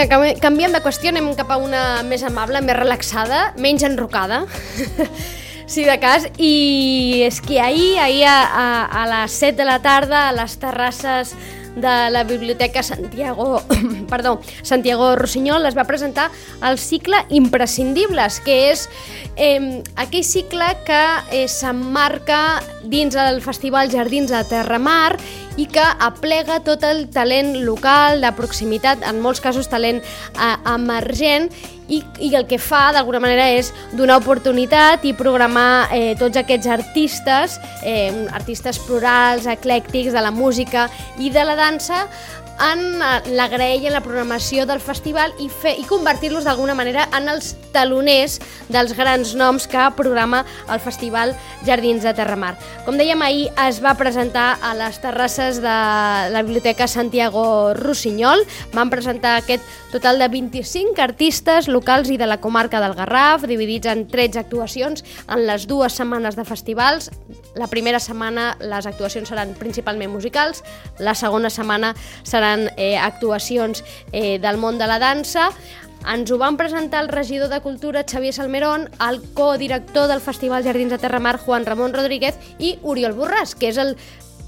Vinga, canvi- canviem de qüestió, anem cap a una més amable, més relaxada, menys enrocada, si de cas. I és que ahir, ahir a, a, a les 7 de la tarda, a les terrasses de la Biblioteca Santiago, perdó, Santiago Rossinyol es va presentar el cicle Imprescindibles, que és eh, aquell cicle que eh, s'emmarca dins el Festival Jardins de Terramar i que aplega tot el talent local, de proximitat, en molts casos talent eh, emergent, i, i el que fa d'alguna manera és donar oportunitat i programar eh, tots aquests artistes, eh, artistes plurals, eclèctics, de la música i de la dansa, en eh, la graella, en la programació del festival i, fer, i convertir-los d'alguna manera en els taloners dels grans noms que programa el Festival Jardins de Terramar. Com dèiem, ahir es va presentar a les terrasses de la Biblioteca Santiago Rossinyol. Van presentar aquest total de 25 artistes locals i de la comarca del Garraf, dividits en 13 actuacions en les dues setmanes de festivals. La primera setmana les actuacions seran principalment musicals, la segona setmana seran eh, actuacions eh, del món de la dansa. Ens ho van presentar el regidor de Cultura Xavier Salmerón, el codirector del Festival Jardins de Terramar Juan Ramon Rodríguez i Oriol Borràs, que és el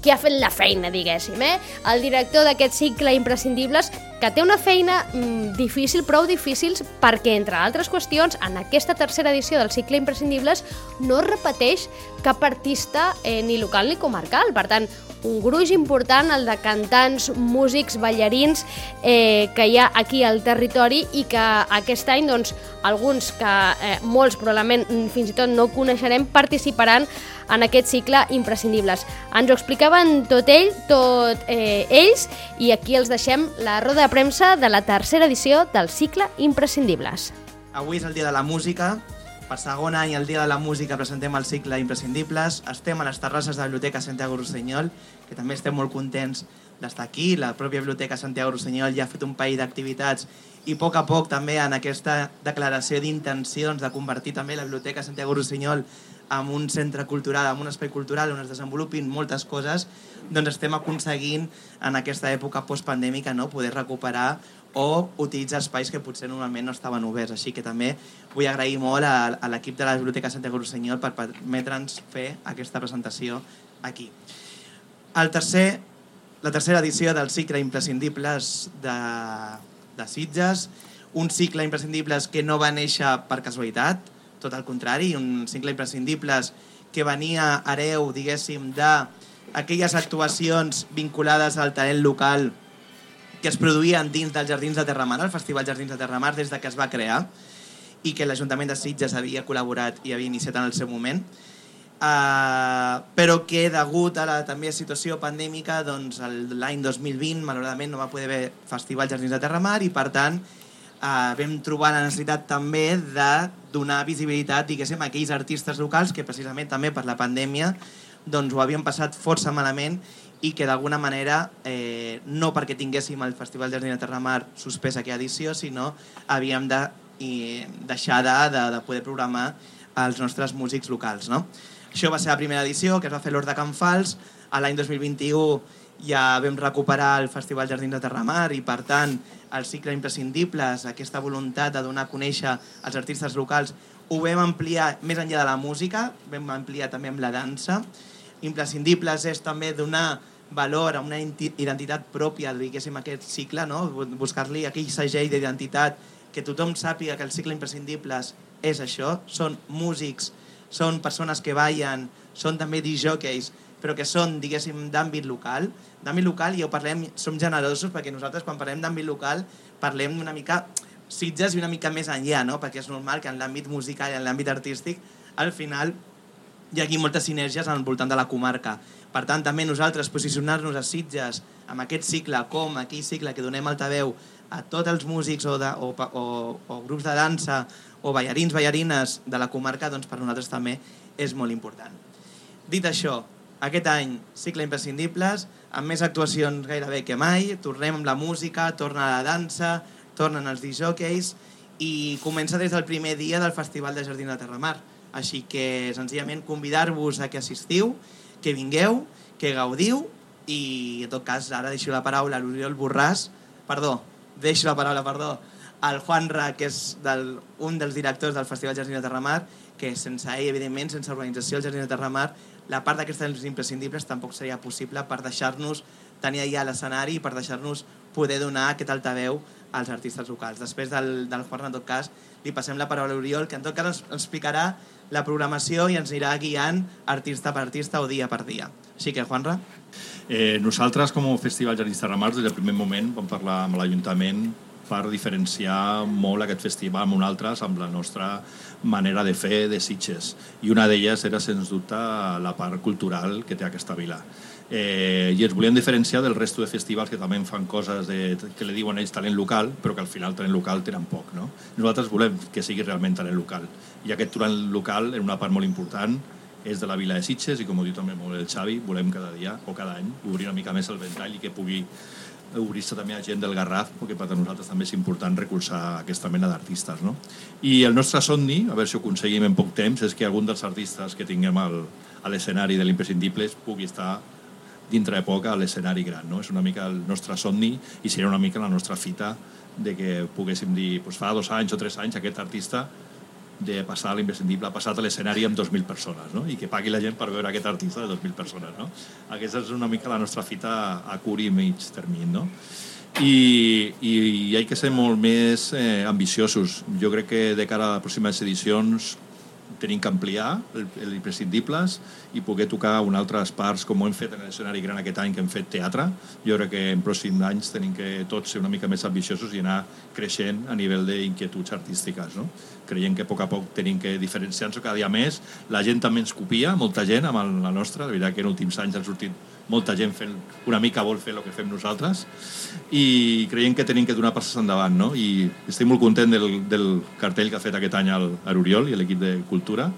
que ha fet la feina, diguéssim, eh? El director d'aquest cicle Imprescindibles, que té una feina mm, difícil, prou difícil, perquè, entre altres qüestions, en aquesta tercera edició del cicle Imprescindibles no repeteix cap artista eh, ni local ni comarcal. Per tant, un gruix important, el de cantants, músics, ballarins eh, que hi ha aquí al territori i que aquest any, doncs, alguns que eh, molts probablement mm, fins i tot no coneixerem, participaran en aquest cicle imprescindibles. Ens ho explicaven tot ell, tot eh, ells, i aquí els deixem la roda de premsa de la tercera edició del cicle imprescindibles. Avui és el dia de la música. Per segon any, el dia de la música, presentem el cicle Imprescindibles. Estem a les terrasses de la Biblioteca Santiago Rossinyol, que també estem molt contents d'estar aquí. La pròpia Biblioteca Santiago Rossinyol ja ha fet un país d'activitats i a poc a poc també en aquesta declaració d'intencions de convertir també la Biblioteca Santiago Rossinyol en un centre cultural, en un espai cultural on es desenvolupin moltes coses, doncs estem aconseguint en aquesta època postpandèmica no, poder recuperar o utilitzar espais que potser normalment no estaven oberts. Així que també vull agrair molt a, a l'equip de la Biblioteca Santiago Rossinyol per permetre'ns fer aquesta presentació aquí. El tercer, la tercera edició del cicle Imprescindibles de, de Sitges, un cicle Imprescindibles que no va néixer per casualitat, tot al contrari, un cicle Imprescindibles que venia hereu, diguéssim, d'aquelles actuacions vinculades al talent local que es produïen dins dels Jardins de Terramar, el Festival Jardins de Terramar, des de que es va crear, i que l'Ajuntament de Sitges havia col·laborat i havia iniciat en el seu moment, uh, però que degut a la també situació pandèmica, doncs l'any 2020 malauradament no va poder haver Festival Jardins de Terramar i per tant uh, vam trobar la necessitat també de donar visibilitat diguéssim, a aquells artistes locals que precisament també per la pandèmia doncs ho havien passat força malament i que d'alguna manera, eh, no perquè tinguéssim el Festival de Terramar suspès aquella edició, sinó havíem de i deixar de, de, de poder programar els nostres músics locals. No? Això va ser la primera edició, que es va fer l'Hort de Can Fals. L'any 2021 ja vam recuperar el Festival Jardins de Terramar i, per tant, el cicle Imprescindibles, aquesta voluntat de donar a conèixer els artistes locals, ho vam ampliar més enllà de la música, vam ampliar també amb la dansa. Imprescindibles és també donar valor a una identitat pròpia, diguéssim, aquest cicle, no? buscar-li aquell segell d'identitat que tothom sàpiga que el cicle Imprescindibles és això, són músics, són persones que ballen, són també disjòqueis, però que són, diguéssim, d'àmbit local. D'àmbit local, i ho parlem, som generosos, perquè nosaltres quan parlem d'àmbit local parlem una mica Sitges i una mica més enllà, no? perquè és normal que en l'àmbit musical i en l'àmbit artístic al final hi hagi moltes sinergies al voltant de la comarca. Per tant, també nosaltres posicionar-nos a Sitges amb aquest cicle com aquell cicle que donem altaveu a tots els músics o, de, o, o, o grups de dansa o ballarins, ballarines de la comarca, doncs per nosaltres també és molt important. Dit això, aquest any cicle imprescindibles, amb més actuacions gairebé que mai, tornem amb la música, torna la dansa, tornen els disjòqueis i comença des del primer dia del Festival de Jardins de Terramar. Així que senzillament convidar-vos a que assistiu, que vingueu, que gaudiu i en tot cas ara deixo la paraula a l'Oriol Borràs, perdó, deixo la paraula, perdó, al Juan Ra, que és del, un dels directors del Festival Jardins de Terramar, que sense ell, evidentment, sense organització del Jardins de Terramar, la part d'aquestes imprescindibles tampoc seria possible per deixar-nos tenir allà l'escenari i per deixar-nos poder donar aquest altaveu als artistes locals. Després del, del Juan, en tot cas, li passem la paraula a Oriol, que en tot cas ens, ens explicarà la programació i ens anirà guiant artista per artista o dia per dia. Així que, Juanra. Eh, nosaltres, com a Festival Jardins de Ramars, des del primer moment vam parlar amb l'Ajuntament per diferenciar molt aquest festival amb un altre, amb la nostra manera de fer de Sitges. I una d'elles era, sens dubte, la part cultural que té aquesta vila. Eh, I ens volíem diferenciar del resto de festivals que també fan coses de, que li diuen ells talent local, però que al final talent local tenen poc. No? Nosaltres volem que sigui realment talent local. I aquest talent local, en una part molt important, és de la vila de Sitges i com ho diu també molt el Xavi, volem cada dia o cada any obrir una mica més el ventall i que pugui obrir-se també a gent del Garraf, perquè per a nosaltres també és important recolzar aquesta mena d'artistes. No? I el nostre somni, a veure si ho aconseguim en poc temps, és que algun dels artistes que tinguem al, a l'escenari de l'imprescindibles pugui estar dintre de poc a l'escenari gran. No? És una mica el nostre somni i seria una mica la nostra fita de que poguéssim dir, doncs fa dos anys o tres anys aquest artista de passar a l'imprescindible, ha passat a l'escenari amb 2.000 persones, no? i que pagui la gent per veure aquest artista de 2.000 persones. No? Aquesta és una mica la nostra fita a curt i mig termini. No? I, i, i hay que ser molt més eh, ambiciosos. Jo crec que de cara a les pròximes edicions tenim que ampliar els imprescindibles i poder tocar un altres parts com ho hem fet en l'escenari gran aquest any que hem fet teatre. Jo crec que en pròxims anys tenim que tots ser una mica més ambiciosos i anar creixent a nivell d'inquietuds artístiques. No? Creiem que a poc a poc tenim que diferenciar-nos cada dia més. La gent també ens copia, molta gent amb la nostra. La veritat que en últims anys han sortit molta gent fent una mica vol fer el que fem nosaltres i creiem que tenim que donar passes endavant no? i estic molt content del, del cartell que ha fet aquest any l'Oriol i l'equip de Cultura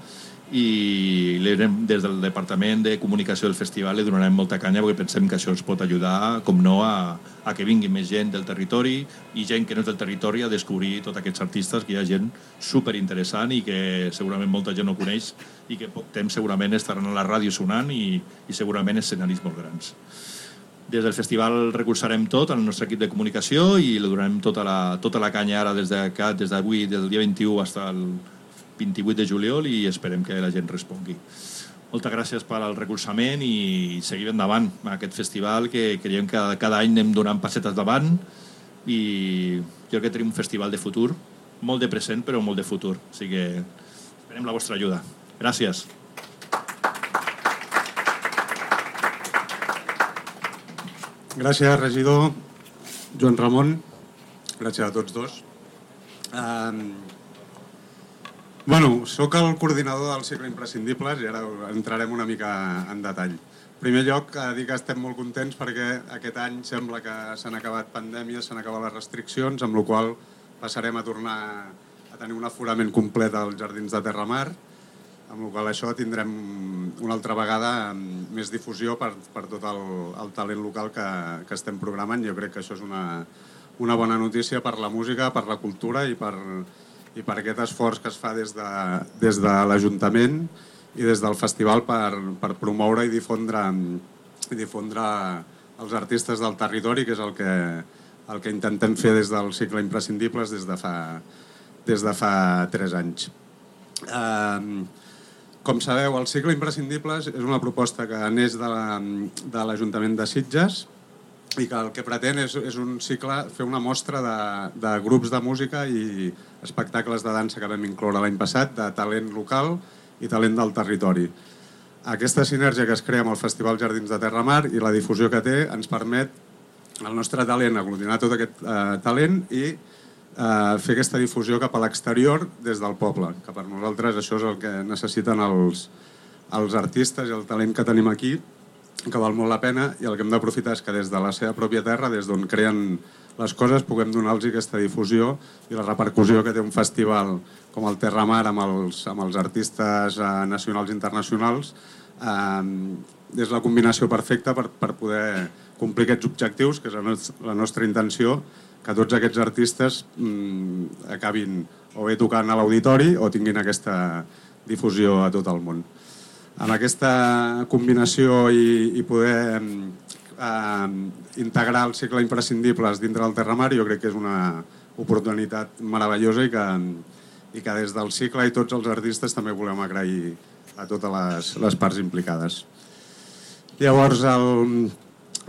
i des del Departament de Comunicació del Festival li donarem molta canya perquè pensem que això ens pot ajudar, com no, a, a que vingui més gent del territori i gent que no és del territori a descobrir tots aquests artistes, que hi ha gent super interessant i que segurament molta gent no coneix i que poc temps segurament estaran a la ràdio sonant i, i segurament escenaris molt grans. Des del festival recolzarem tot el nostre equip de comunicació i li donarem tota la, tota la canya ara des d'avui, des, de des del dia 21 fins al 28 de juliol i esperem que la gent respongui. Moltes gràcies per al recolzament i seguir endavant amb aquest festival que creiem que cada any anem donant passetes davant i jo crec que tenim un festival de futur, molt de present però molt de futur. O sigui que esperem la vostra ajuda. Gràcies. Gràcies, regidor Joan Ramon. Gràcies a tots dos. Um, Bueno, sóc el coordinador del cicle Imprescindibles i ara entrarem una mica en detall. En primer lloc, dir que estem molt contents perquè aquest any sembla que s'han acabat pandèmies, s'han acabat les restriccions, amb la qual passarem a tornar a tenir un aforament complet als Jardins de Terramar, amb la qual això tindrem una altra vegada més difusió per, per tot el, el talent local que, que estem programant. Jo crec que això és una, una bona notícia per la música, per la cultura i per, i per aquest esforç que es fa des de, des de l'Ajuntament i des del festival per, per promoure i difondre, i difondre els artistes del territori, que és el que, el que intentem fer des del cicle Imprescindibles des de fa, des de fa tres anys. Eh, com sabeu, el cicle Imprescindibles és una proposta que neix de l'Ajuntament de, de Sitges, i que el que pretén és, és un cicle, fer una mostra de, de grups de música i espectacles de dansa que vam incloure l'any passat, de talent local i talent del territori. Aquesta sinergia que es crea amb el Festival Jardins de Terramar i la difusió que té ens permet el nostre talent aglutinar tot aquest eh, talent i eh, fer aquesta difusió cap a l'exterior des del poble, que per nosaltres això és el que necessiten els, els artistes i el talent que tenim aquí que val molt la pena i el que hem d'aprofitar és que des de la seva pròpia terra, des d'on creen les coses, puguem donar-los aquesta difusió i la repercussió que té un festival com el Terramar amb els, amb els artistes eh, nacionals i internacionals eh, és la combinació perfecta per, per poder complir aquests objectius, que és la, nostra, la nostra intenció, que tots aquests artistes mm, acabin o bé tocant a l'auditori o tinguin aquesta difusió a tot el món. Amb aquesta combinació i, i poder eh, integrar el cicle imprescindibles dintre del Terramar jo crec que és una oportunitat meravellosa i que, i que des del cicle i tots els artistes també volem agrair a totes les, les parts implicades. Llavors, el,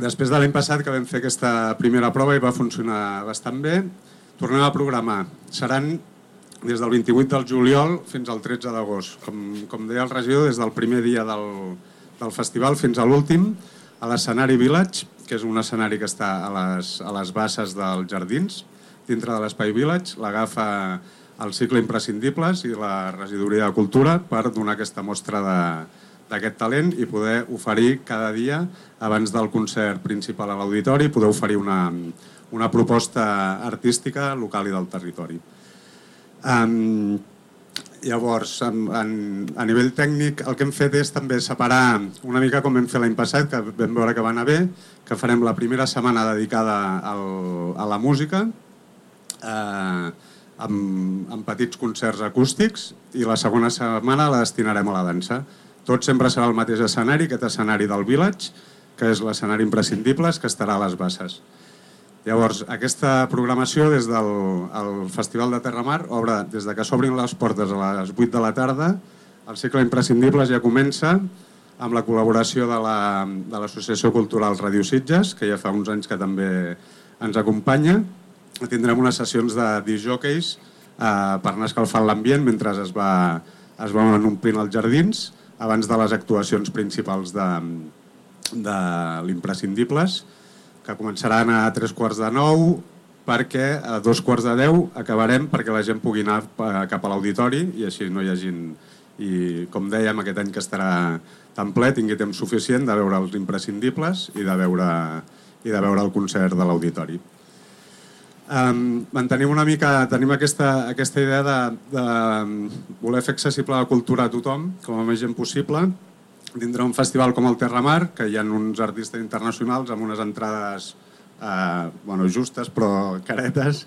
després de l'any passat que vam fer aquesta primera prova i va funcionar bastant bé, tornem a programar. Seran des del 28 del juliol fins al 13 d'agost. Com, com deia el regidor, des del primer dia del, del festival fins a l'últim, a l'escenari Village, que és un escenari que està a les, a les basses dels jardins, dintre de l'Espai Village, l'agafa el cicle Imprescindibles i la regidoria de cultura per donar aquesta mostra d'aquest talent i poder oferir cada dia, abans del concert principal a l'auditori, poder oferir una, una proposta artística local i del territori. Um, llavors, en, en, a nivell tècnic, el que hem fet és també separar una mica com vam fer l'any passat, que vam veure que va anar bé, que farem la primera setmana dedicada al, a la música, eh, amb, amb petits concerts acústics, i la segona setmana la destinarem a la dansa. Tot sempre serà el mateix escenari, aquest escenari del Village, que és l'escenari imprescindibles, que estarà a les basses. Llavors, aquesta programació des del el Festival de Terramar obre des de que s'obrin les portes a les 8 de la tarda, el cicle imprescindibles ja comença amb la col·laboració de l'Associació la, de Cultural Radio Sitges, que ja fa uns anys que també ens acompanya. Tindrem unes sessions de disjockeys eh, per anar escalfant l'ambient mentre es va, es van omplint els jardins abans de les actuacions principals de, de l'Imprescindibles, que començaran a tres quarts de nou, perquè a dos quarts de deu acabarem perquè la gent pugui anar cap a l'auditori i així no hi hagi... I com dèiem, aquest any que estarà tan ple, tingui temps suficient de veure els imprescindibles i de veure, i de veure el concert de l'auditori. Um, mantenim una mica, tenim aquesta, aquesta idea de, de voler fer accessible la cultura a tothom, com a més gent possible, dintre un festival com el Terramar, que hi ha uns artistes internacionals amb unes entrades eh, bueno, justes però caretes.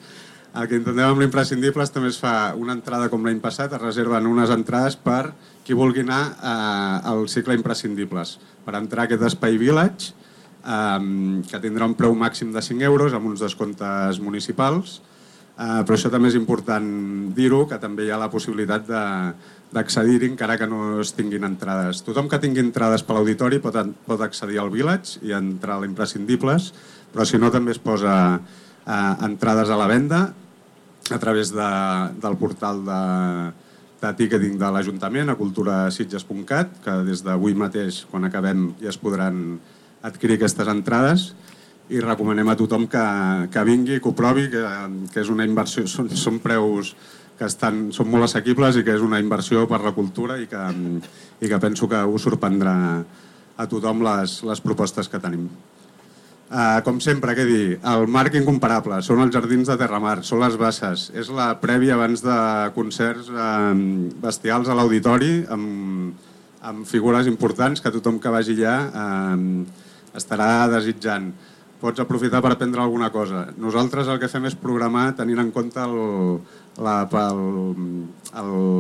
El que intentem amb l'Imprescindibles també es fa una entrada com l'any passat, es reserven unes entrades per qui vulgui anar eh, al cicle Imprescindibles, per entrar a aquest Espai Village, um, que tindrà un preu màxim de 5 euros amb uns descomptes municipals, uh, però això també és important dir-ho, que també hi ha la possibilitat d'accedir-hi encara que no es tinguin entrades. Tothom que tingui entrades per l'auditori pot, pot accedir al Village i entrar a l'Imprescindibles, però si no també es posa uh, entrades a la venda a través de, del portal de, de ticketing de l'Ajuntament a culturasitges.cat, que des d'avui mateix, quan acabem, ja es podran adquirir aquestes entrades i recomanem a tothom que, que vingui, que ho provi, que, que és una inversió, són, són preus que estan, són molt assequibles i que és una inversió per la cultura i que, i que penso que us sorprendrà a tothom les, les propostes que tenim. Uh, com sempre, què dir, el marc incomparable, són els jardins de Terramar, són les basses, és la prèvia abans de concerts uh, bestials a l'auditori amb, amb figures importants que tothom que vagi allà uh, estarà desitjant. Pots aprofitar per aprendre alguna cosa. Nosaltres el que fem és programar tenint en compte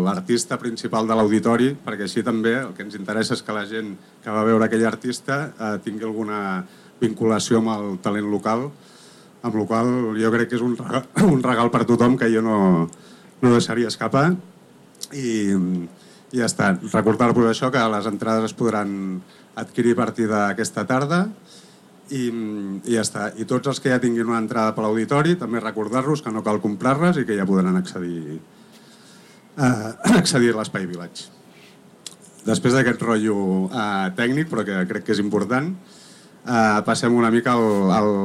l'artista principal de l'auditori, perquè així també el que ens interessa és que la gent que va veure aquell artista eh, tingui alguna vinculació amb el talent local, amb la qual jo crec que és un regal, un regal per tothom que jo no, no deixaria escapar. I, i ja està. Recordar-vos això, que les entrades es podran adquirir a partir d'aquesta tarda i, i ja està. I tots els que ja tinguin una entrada per l'auditori, també recordar-los que no cal comprar-les i que ja podran accedir, uh, accedir a l'Espai Village. Després d'aquest rotllo uh, tècnic, però que crec que és important, uh, passem una mica al, al,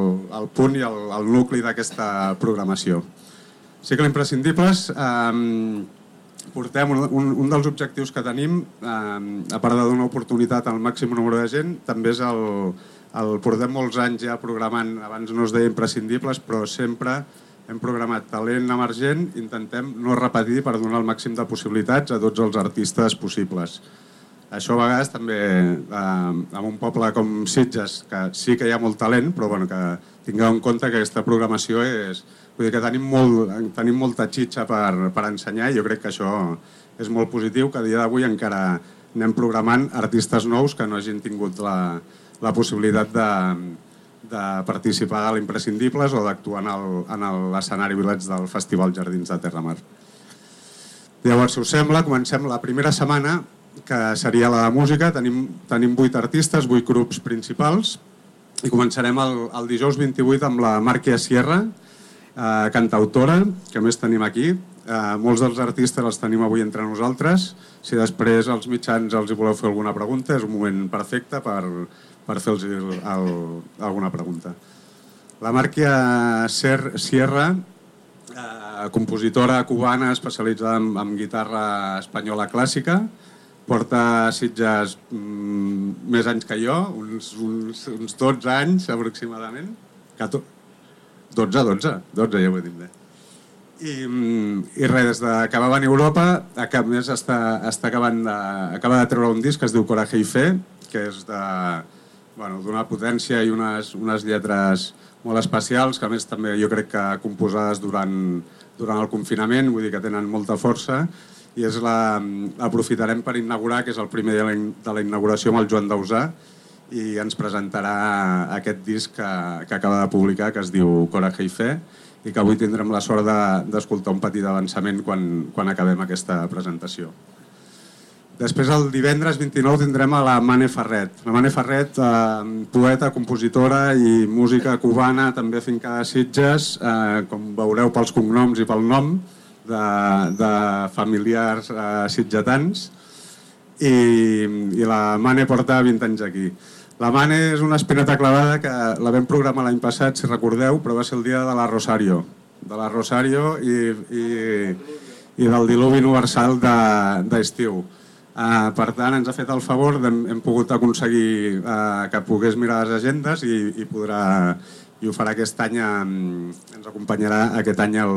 al punt i al, al nucli d'aquesta programació. Sí que l'imprescindibles... Um, portem un, un, un dels objectius que tenim, eh, a part de donar oportunitat al màxim número de gent, també és el, el portem molts anys ja programant, abans no es deia imprescindibles, però sempre hem programat talent emergent, intentem no repetir per donar el màxim de possibilitats a tots els artistes possibles. Això a vegades també, eh, en un poble com Sitges, que sí que hi ha molt talent, però bueno, que tingueu en compte que aquesta programació és, Vull dir que tenim, molt, tenim molta xitxa per, per ensenyar i jo crec que això és molt positiu, que a dia d'avui encara anem programant artistes nous que no hagin tingut la, la possibilitat de, de participar a l'Imprescindibles o d'actuar en l'escenari Vilets del Festival Jardins de Terramar. Llavors, si us sembla, comencem la primera setmana, que seria la de música. Tenim, tenim vuit artistes, vuit grups principals, i començarem el, el dijous 28 amb la Màrquia Sierra, eh, cantautora, que més tenim aquí. Eh, molts dels artistes els tenim avui entre nosaltres. Si després els mitjans els hi voleu fer alguna pregunta, és un moment perfecte per, per fer-los alguna pregunta. La Màrquia Sierra eh, compositora cubana especialitzada en, en guitarra espanyola clàssica, porta Sitges mm, més anys que jo, uns, uns, uns 12 anys aproximadament. 14, 12, 12, 12 ja ho he dit bé. I, mm, i res, des de que va venir a Europa, a més està, està acabant de, acaba de treure un disc que es diu Coraje i Fe, que és de, bueno, d'una potència i unes, unes lletres molt especials, que a més també jo crec que composades durant, durant el confinament, vull dir que tenen molta força, i és la, aprofitarem per inaugurar, que és el primer de la, de la inauguració amb el Joan Dausà, i ens presentarà aquest disc que, que acaba de publicar, que es diu Coraje i Fe, i que avui tindrem la sort d'escoltar de, un petit avançament quan, quan acabem aquesta presentació. Després, el divendres 29, tindrem a la Mane Ferret. La Mane Ferret, eh, poeta, compositora i música cubana, també fincada a Sitges, eh, com veureu pels cognoms i pel nom, de, de familiars eh, sitgetans. I, I la Mane porta 20 anys aquí. La Mane és una espineta clavada que la vam programar l'any passat, si recordeu, però va ser el dia de la Rosario. De la Rosario i, i, i del diluvi universal d'estiu. De, Uh, per tant, ens ha fet el favor, hem, hem pogut aconseguir uh, que pogués mirar les agendes i, i podrà i ho farà aquest any, um, ens acompanyarà aquest any el,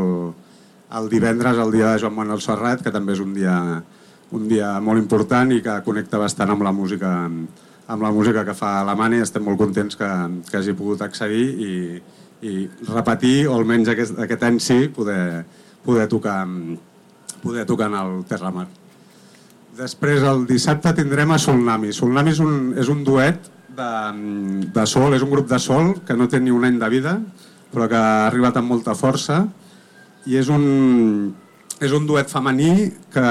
el divendres, el dia de Joan Manuel Serrat, que també és un dia, un dia molt important i que connecta bastant amb la música amb la música que fa Alemanya i estem molt contents que, que hagi pogut accedir i, i repetir, o almenys aquest, aquest any sí, poder, poder, tocar, poder tocar en el Terramar. Després, el dissabte, tindrem a Solnami. Solnami és un, és un duet de, de sol, és un grup de sol que no té ni un any de vida, però que ha arribat amb molta força i és un, és un duet femení que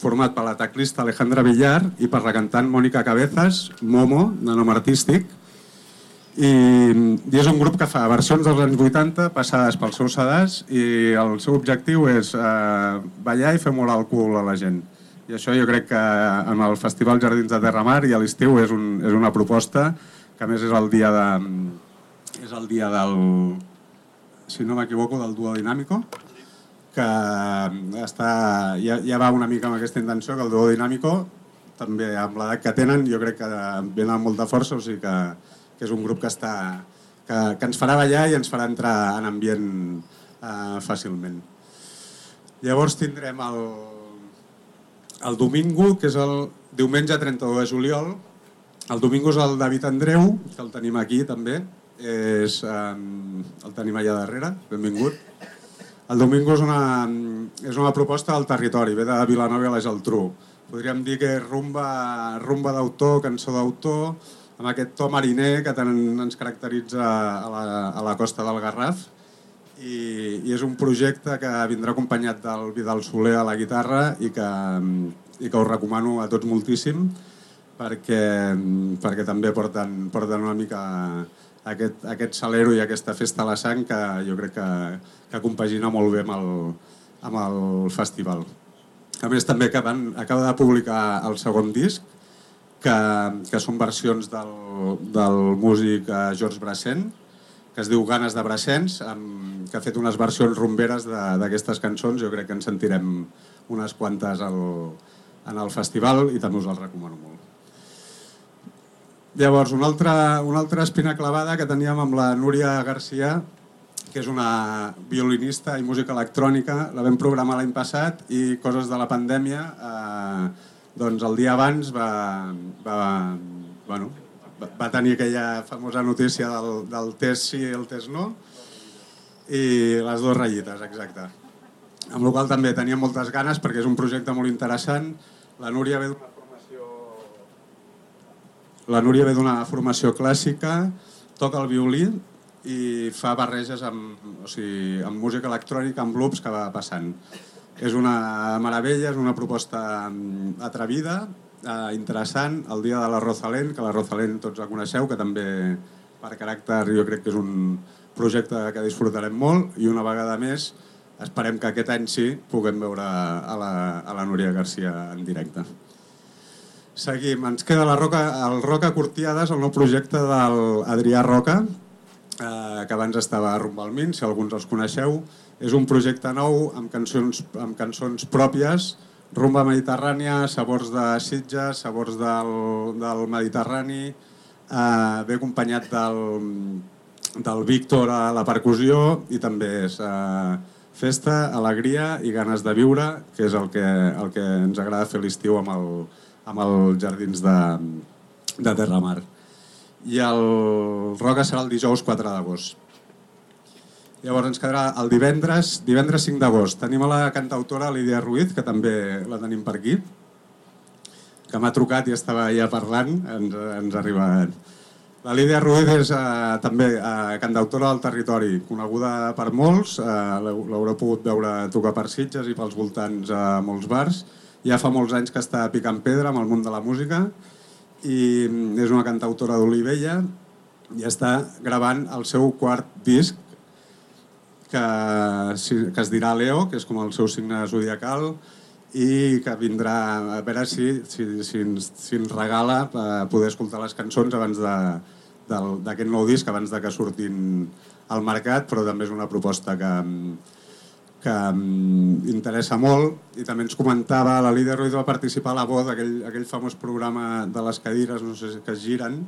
format per la teclista Alejandra Villar i per la cantant Mònica Cabezas, Momo, de nom artístic, i, i és un grup que fa versions dels anys 80 passades pels seus sedars i el seu objectiu és eh, ballar i fer molt el cul a la gent. I això jo crec que en el Festival Jardins de Terramar i a l'estiu és, un, és una proposta que a més és el dia de és el dia del si no m'equivoco del duo dinàmico que està, ja, ja va una mica amb aquesta intenció que el duo dinàmico també amb l'edat que tenen jo crec que venen amb molta força o sigui que, que és un grup que està que, que ens farà ballar i ens farà entrar en ambient eh, fàcilment. Llavors tindrem el, el domingo, que és el diumenge 31 de juliol, el domingo és el David Andreu, que el tenim aquí també, és, um, el tenim allà darrere, benvingut. El domingo és una, és una proposta del territori, ve de Vilanova i la Geltrú. Podríem dir que és rumba, rumba d'autor, cançó d'autor, amb aquest to mariner que tant ens caracteritza a la, a la costa del Garraf i, i és un projecte que vindrà acompanyat del Vidal Soler a la guitarra i que, i que us recomano a tots moltíssim perquè, perquè també porten, porten una mica aquest, aquest salero i aquesta festa a la sang que jo crec que, que compagina molt bé amb el, amb el festival. A més, també acaben, acaba de publicar el segon disc, que, que són versions del, del músic eh, George Brassens, que es diu Ganes de Brassens, amb, que ha fet unes versions rumberes d'aquestes cançons. Jo crec que en sentirem unes quantes al, en el festival i també us el recomano molt. Llavors, una altra, una altra espina clavada que teníem amb la Núria Garcia, que és una violinista i música electrònica, la vam programar l'any passat i coses de la pandèmia, eh, doncs el dia abans va, va, bueno, va tenir aquella famosa notícia del, del test sí i el test no, i les dues ratllites, exacte. Amb la qual també tenia moltes ganes perquè és un projecte molt interessant. La Núria ve d'una formació la Núria ve d'una formació clàssica, toca el violí i fa barreges amb, o sigui, amb música electrònica, amb loops que va passant. És una meravella, és una proposta mm, atrevida, eh, interessant, el dia de la Rosalén, que la Rosalén tots la coneixeu, que també per caràcter jo crec que és un projecte que disfrutarem molt i una vegada més esperem que aquest any sí puguem veure a la, a la Núria Garcia en directe. Seguim, ens queda la Roca, el Roca Cortiades, el nou projecte del Adrià Roca, eh, que abans estava a Rumbalmin, si alguns els coneixeu. És un projecte nou amb cançons, amb cançons pròpies, rumba mediterrània, sabors de Sitges, sabors del, del Mediterrani, eh, ve acompanyat del, del Víctor a la percussió i també és eh, festa, alegria i ganes de viure, que és el que, el que ens agrada fer l'estiu amb, el, amb els jardins de, de Terramar. I el Roca serà el dijous 4 d'agost. Llavors ens quedarà el divendres, divendres 5 d'agost. Tenim a la cantautora Lídia Ruiz, que també la tenim per aquí, que m'ha trucat i estava ja parlant, ens, ens ha arribat. La Lídia Ruiz és eh, també eh, cantautora del territori, coneguda per molts, eh, l'haureu pogut veure tocar per Sitges i pels voltants a eh, molts bars. Ja fa molts anys que està picant pedra amb el món de la música i és una cantautora d'Olivella i està gravant el seu quart disc que, que es dirà Leo, que és com el seu signe zodiacal, i que vindrà a veure si, si, si, ens, si ens regala a poder escoltar les cançons abans d'aquest nou disc, abans de que surtin al mercat, però també és una proposta que, que interessa molt. I també ens comentava, la Lídia Ruiz va participar a la voz, aquell, aquell famós programa de les cadires, no sé, que es giren,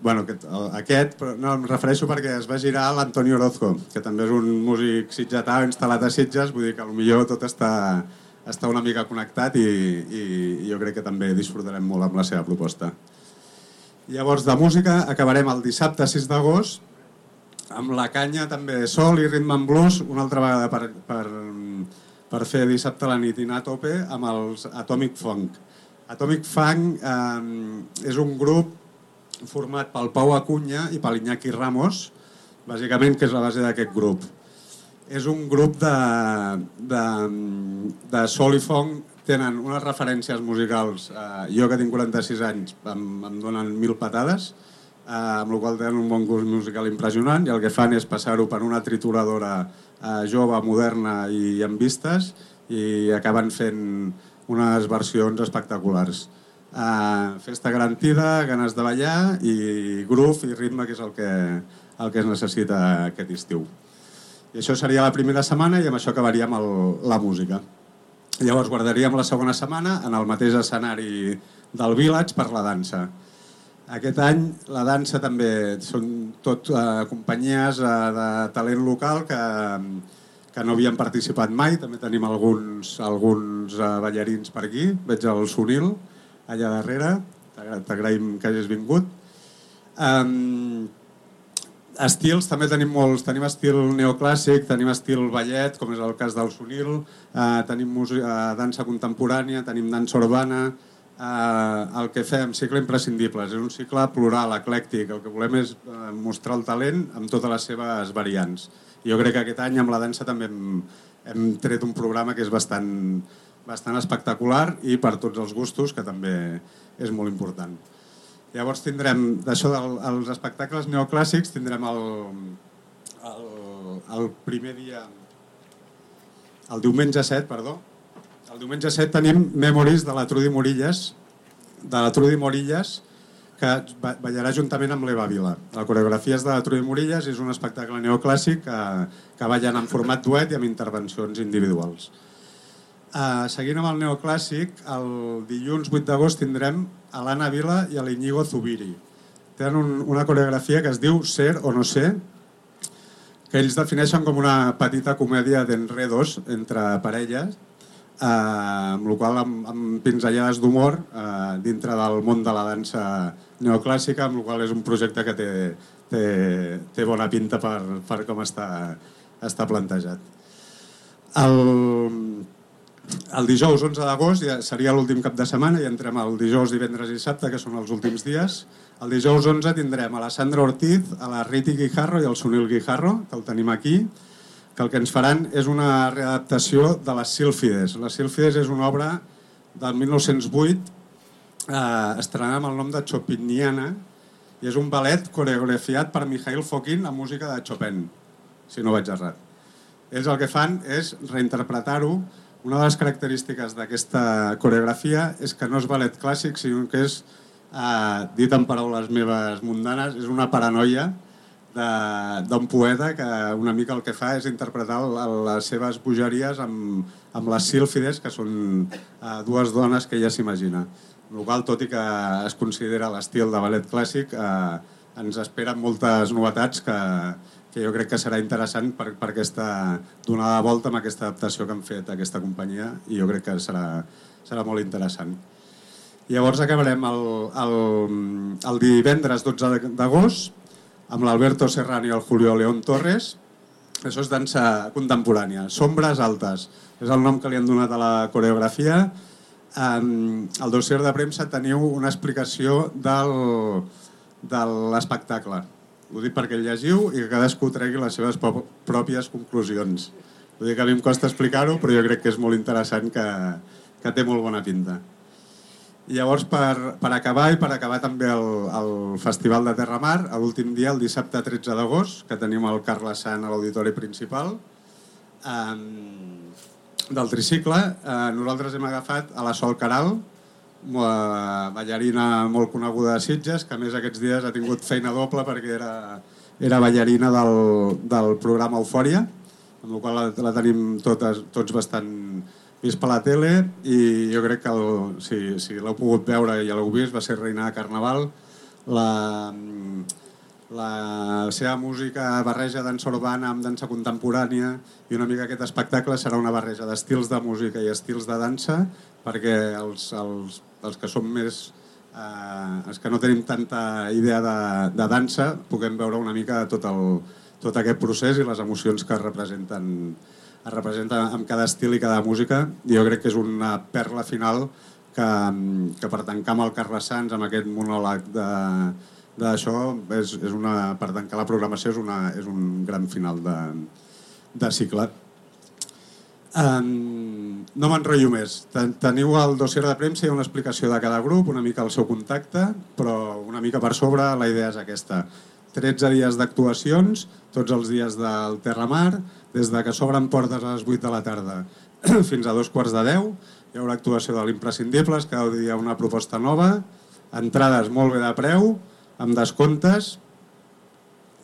bueno, aquest, aquest, però no, em refereixo perquè es va girar l'Antonio Orozco, que també és un músic sitgetà instal·lat a Sitges, vull dir que millor tot està, està una mica connectat i, i, jo crec que també disfrutarem molt amb la seva proposta. Llavors, de música, acabarem el dissabte 6 d'agost amb la canya també sol i ritme en blues, una altra vegada per, per, per fer dissabte la nit i anar a tope amb els Atomic Funk. Atomic Funk eh, és un grup format pel Pau Acunya i per l'Iñaki Ramos, bàsicament, que és la base d'aquest grup. És un grup de, de, de sol i fong, tenen unes referències musicals. Eh, jo, que tinc 46 anys, em, em donen mil patades, eh, amb la qual tenen un bon gust musical impressionant, i el que fan és passar-ho per una trituradora eh, jove, moderna i amb vistes, i acaben fent unes versions espectaculars. Uh, festa garantida, ganes de ballar i groove i ritme, que és el que, el que es necessita aquest estiu. I això seria la primera setmana i amb això acabaríem el, la música. Llavors guardaríem la segona setmana en el mateix escenari del Village per la dansa. Aquest any la dansa també són tot eh, companyies eh, de talent local que, que no havien participat mai. També tenim alguns, alguns eh, ballarins per aquí. Veig el Sonil, allà darrere. T'agraïm que hagis vingut. Um, estils, també tenim molts. Tenim estil neoclàssic, tenim estil ballet, com és el cas del Sonil, uh, tenim música, uh, dansa contemporània, tenim dansa urbana, uh, el que fem, cicle imprescindibles, és un cicle plural, eclèctic, el que volem és uh, mostrar el talent amb totes les seves variants. Jo crec que aquest any amb la dansa també hem, hem tret un programa que és bastant, bastant espectacular i per tots els gustos, que també és molt important. Llavors tindrem, d'això dels espectacles neoclàssics, tindrem el, el, el primer dia, el diumenge 7, perdó, el diumenge 7 tenim Memories de la Trudi Morillas, de la Trudi Morillas, que ballarà juntament amb l'Eva Vila. La coreografia és de la Trudi Morillas és un espectacle neoclàssic que, que ballen en format duet i amb intervencions individuals. Uh, seguint amb el neoclàssic, el dilluns 8 d'agost tindrem a l'Anna Vila i a l'Iñigo Zubiri. Tenen un, una coreografia que es diu Ser o no ser, que ells defineixen com una petita comèdia d'enredos entre parelles, eh, amb la qual amb, amb pinzellades d'humor eh, dintre del món de la dansa neoclàssica, amb la qual és un projecte que té, té, té bona pinta per, per com està, està plantejat. El, el dijous 11 d'agost ja seria l'últim cap de setmana i entrem el dijous, divendres i dissabte, que són els últims dies. El dijous 11 tindrem a la Sandra Ortiz, a la Riti Guijarro i al Sunil Guijarro, que el tenim aquí, que el que ens faran és una readaptació de les Sílfides. Les Sílfides és una obra del 1908 eh, estrenada amb el nom de Chopiniana i és un ballet coreografiat per Mikhail Fokin amb música de Chopin, si no vaig errat. Ells el que fan és reinterpretar-ho una de les característiques d'aquesta coreografia és que no és ballet clàssic, sinó que és, eh, dit en paraules meves mundanes, és una paranoia d'un poeta que una mica el que fa és interpretar les seves bogeries amb, amb les sílfides, que són eh, dues dones que ella s'imagina. El qual, tot i que es considera l'estil de ballet clàssic, eh, ens esperen moltes novetats que, que jo crec que serà interessant per, per aquesta donada de volta amb aquesta adaptació que han fet aquesta companyia i jo crec que serà, serà molt interessant. Llavors acabarem el, el, el divendres 12 d'agost amb l'Alberto Serrano i el Julio León Torres. Això és dansa contemporània. Sombres altes. És el nom que li han donat a la coreografia. En el dossier de premsa teniu una explicació del, de l'espectacle ho dic perquè el llegiu i que cadascú tregui les seves pròpies conclusions. Vull dir que a mi em costa explicar-ho, però jo crec que és molt interessant que, que té molt bona pinta. I llavors, per, per acabar, i per acabar també el, el Festival de Terra Mar, l'últim dia, el dissabte 13 d'agost, que tenim el Carles Sant a l'auditori principal, eh, del tricicle, eh, nosaltres hem agafat a la Sol Caral, ballarina molt coneguda de Sitges, que més aquests dies ha tingut feina doble perquè era, era ballarina del, del programa Eufòria, amb la qual la, la tenim totes, tots bastant vist per la tele i jo crec que el, si, si l'heu pogut veure i ja l'heu vist, va ser Reina de Carnaval. La, la seva música barreja dansa urbana amb dansa contemporània i una mica aquest espectacle serà una barreja d'estils de música i estils de dansa perquè els, els els que som més eh, els que no tenim tanta idea de, de dansa puguem veure una mica tot, el, tot aquest procés i les emocions que representen es representa amb cada estil i cada música i jo crec que és una perla final que, que per tancar amb el Carles Sants amb aquest monòleg de d'això és, és una, per tancar la programació és, una, és un gran final de, de cicle. Um, no m'enrotllo més. Teniu el dossier de premsa i una explicació de cada grup, una mica el seu contacte, però una mica per sobre la idea és aquesta. 13 dies d'actuacions, tots els dies del Terramar, des de que s'obren portes a les 8 de la tarda fins a dos quarts de 10. Hi haurà actuació de l'Imprescindibles, cada dia una proposta nova, entrades molt bé de preu, amb descomptes,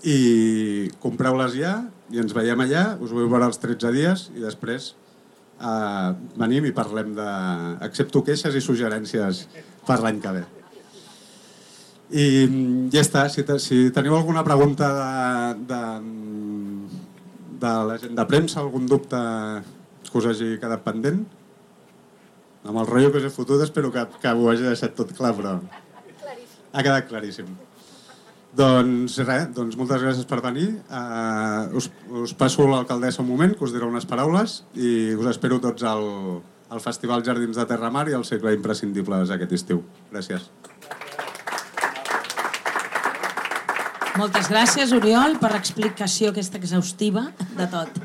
i compreu-les ja i ens veiem allà, us vull veure els 13 dies i després eh, venim i parlem de... accepto queixes i suggerències per l'any que ve. I ja està, si, si teniu alguna pregunta de, de, de la gent de premsa, algun dubte que us hagi quedat pendent, amb el rotllo que us he fotut espero que, que ho hagi deixat tot clar, però ha quedat claríssim. Doncs res, doncs moltes gràcies per venir. Uh, us, us passo l'alcaldessa un moment, que us dirà unes paraules, i us espero tots al, al Festival Jardins de Terra Mar i al segle imprescindibles aquest estiu. Gràcies. Moltes gràcies, Oriol, per l'explicació aquesta exhaustiva de tot.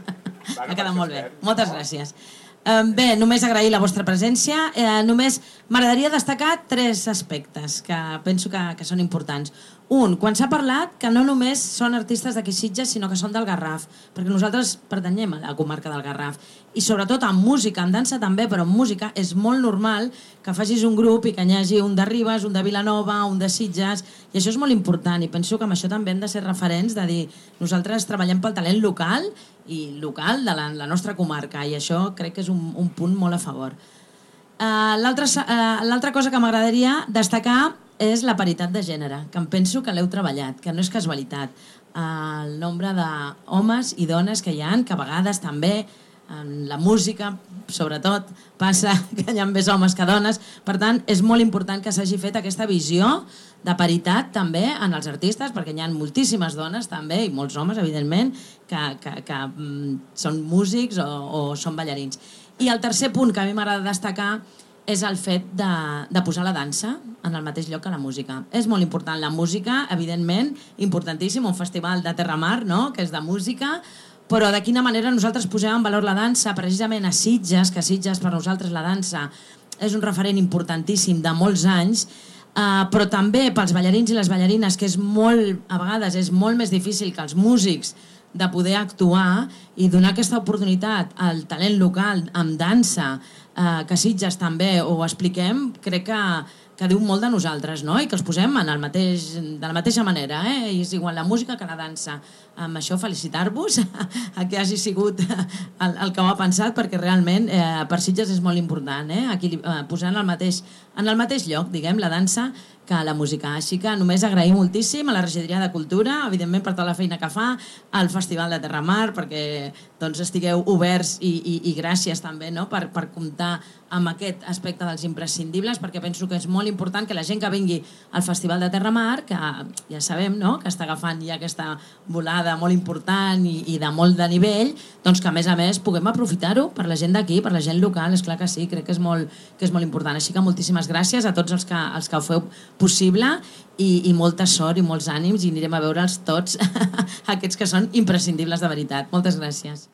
Ha quedat molt bé. Moltes gràcies. Bé, només agrair la vostra presència. Eh, només m'agradaria destacar tres aspectes que penso que, que són importants. Un, quan s'ha parlat que no només són artistes d'aquí Sitges, sinó que són del Garraf, perquè nosaltres pertanyem a la comarca del Garraf. I sobretot en música, en dansa també, però en música és molt normal que facis un grup i que hi hagi un de Ribes, un de Vilanova, un de Sitges, i això és molt important, i penso que amb això també hem de ser referents, de dir, nosaltres treballem pel talent local i local de la, la nostra comarca i això crec que és un, un punt molt a favor. Uh, L'altra uh, cosa que m'agradaria destacar és la paritat de gènere, que em penso que l'heu treballat, que no és casualitat. El nombre d'homes i dones que hi han, que a vegades també en la música, sobretot, passa que hi ha més homes que dones. Per tant, és molt important que s'hagi fet aquesta visió de paritat també en els artistes, perquè hi ha moltíssimes dones també, i molts homes, evidentment, que, que, que mm, són músics o, o són ballarins. I el tercer punt que a mi m'agrada destacar és el fet de, de posar la dansa en el mateix lloc que la música. És molt important la música, evidentment, importantíssim, un festival de Terramar, no?, que és de música, però de quina manera nosaltres posem en valor la dansa, precisament a Sitges, que Sitges per nosaltres la dansa és un referent importantíssim de molts anys, Uh, però també pels ballarins i les ballarines, que és molt, a vegades és molt més difícil que els músics de poder actuar i donar aquesta oportunitat al talent local amb dansa, uh, que Sitges també ho expliquem, crec que, que diu molt de nosaltres, no? I que els posem en el mateix, de la mateixa manera, eh? I és igual la música que la dansa. Amb això felicitar-vos a que hagi sigut el, el que ho ha pensat, perquè realment eh, per Sitges és molt important, eh? Aquí, eh, posar en el, mateix, en el mateix lloc, diguem, la dansa que la música. Així que només agraïm moltíssim a la Regidoria de Cultura, evidentment per tota la feina que fa, al Festival de Terramar, perquè doncs, estigueu oberts i, i, i gràcies també no? per, per comptar amb aquest aspecte dels imprescindibles, perquè penso que és molt important que la gent que vingui al Festival de Terramar, que ja sabem no? que està agafant ja aquesta volada molt important i, i de molt de nivell, doncs que a més a més puguem aprofitar-ho per la gent d'aquí, per la gent local, és clar que sí, crec que és molt, que és molt important. Així que moltíssimes gràcies a tots els que, els que ho feu possible i, i molta sort i molts ànims i anirem a veure'ls tots, aquests que són imprescindibles de veritat. Moltes gràcies.